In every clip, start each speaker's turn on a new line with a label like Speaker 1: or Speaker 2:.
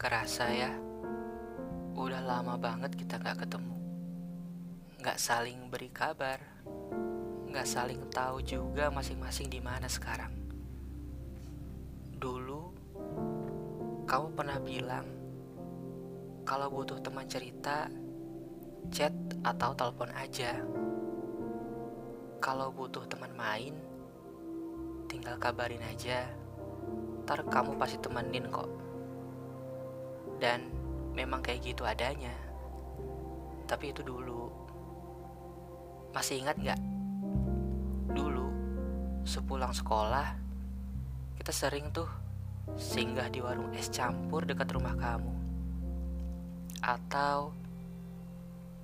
Speaker 1: Kerasa ya, udah lama banget kita gak ketemu. Gak saling beri kabar, gak saling tahu juga masing-masing di mana sekarang. Dulu, kamu pernah bilang kalau butuh teman cerita, chat atau telepon aja. Kalau butuh teman main, tinggal kabarin aja. Ntar kamu pasti temenin kok. Dan memang kayak gitu adanya. Tapi itu dulu. Masih ingat gak? Dulu, sepulang sekolah, kita sering tuh singgah di warung es campur dekat rumah kamu. Atau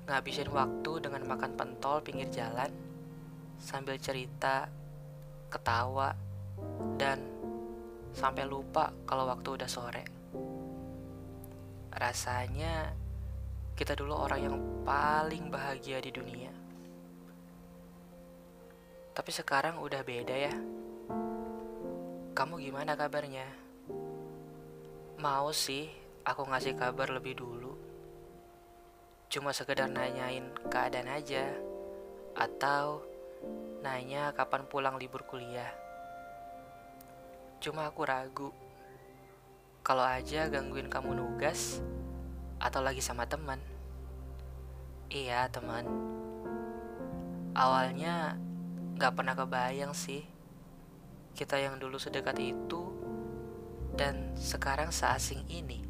Speaker 1: ngabisin waktu dengan makan pentol pinggir jalan sambil cerita, ketawa, dan sampai lupa kalau waktu udah sore. Rasanya kita dulu orang yang paling bahagia di dunia. Tapi sekarang udah beda ya. Kamu gimana kabarnya? Mau sih aku ngasih kabar lebih dulu. Cuma sekedar nanyain keadaan aja. Atau nanya kapan pulang libur kuliah. Cuma aku ragu kalau aja gangguin kamu nugas atau lagi sama teman. Iya teman. Awalnya gak pernah kebayang sih kita yang dulu sedekat itu dan sekarang seasing ini.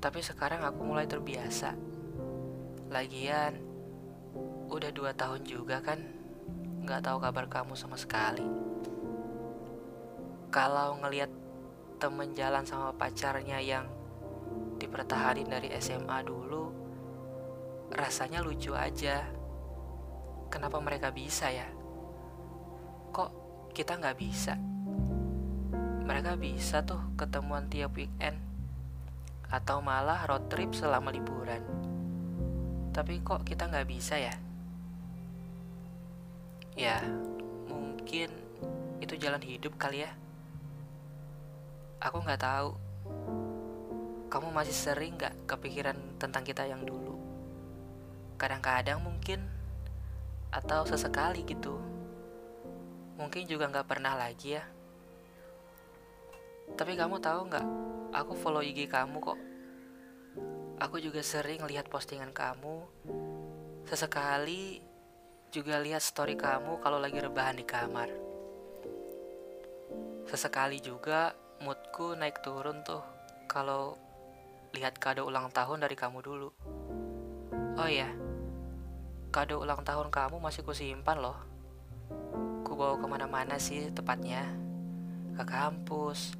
Speaker 1: Tapi sekarang aku mulai terbiasa. Lagian udah dua tahun juga kan gak tahu kabar kamu sama sekali. Kalau ngelihat temen jalan sama pacarnya yang dipertahanin dari SMA dulu rasanya lucu aja. Kenapa mereka bisa ya? Kok kita nggak bisa? Mereka bisa tuh ketemuan tiap weekend atau malah road trip selama liburan. Tapi kok kita nggak bisa ya? Ya mungkin itu jalan hidup kali ya Aku nggak tahu. Kamu masih sering nggak kepikiran tentang kita yang dulu? Kadang-kadang mungkin, atau sesekali gitu. Mungkin juga nggak pernah lagi ya. Tapi kamu tahu nggak? Aku follow IG kamu kok. Aku juga sering lihat postingan kamu. Sesekali juga lihat story kamu kalau lagi rebahan di kamar. Sesekali juga moodku naik turun tuh kalau lihat kado ulang tahun dari kamu dulu. Oh iya, kado ulang tahun kamu masih kusimpan loh. Ku bawa ke mana-mana sih tepatnya, ke kampus.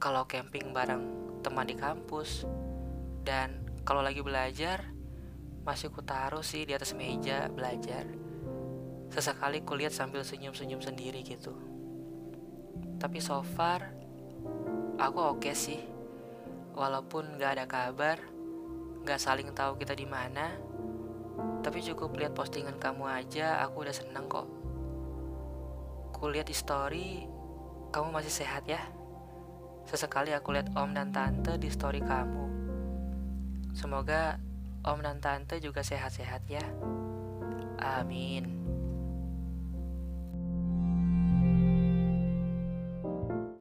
Speaker 1: Kalau camping bareng teman di kampus, dan kalau lagi belajar, masih ku taruh sih di atas meja belajar. Sesekali kulihat sambil senyum-senyum sendiri gitu. Tapi so far aku oke okay sih. Walaupun gak ada kabar, gak saling tahu kita di mana, tapi cukup lihat postingan kamu aja, aku udah seneng kok. Kulihat di story, kamu masih sehat ya? Sesekali aku lihat om dan tante di story kamu. Semoga om dan tante juga sehat-sehat ya. Amin.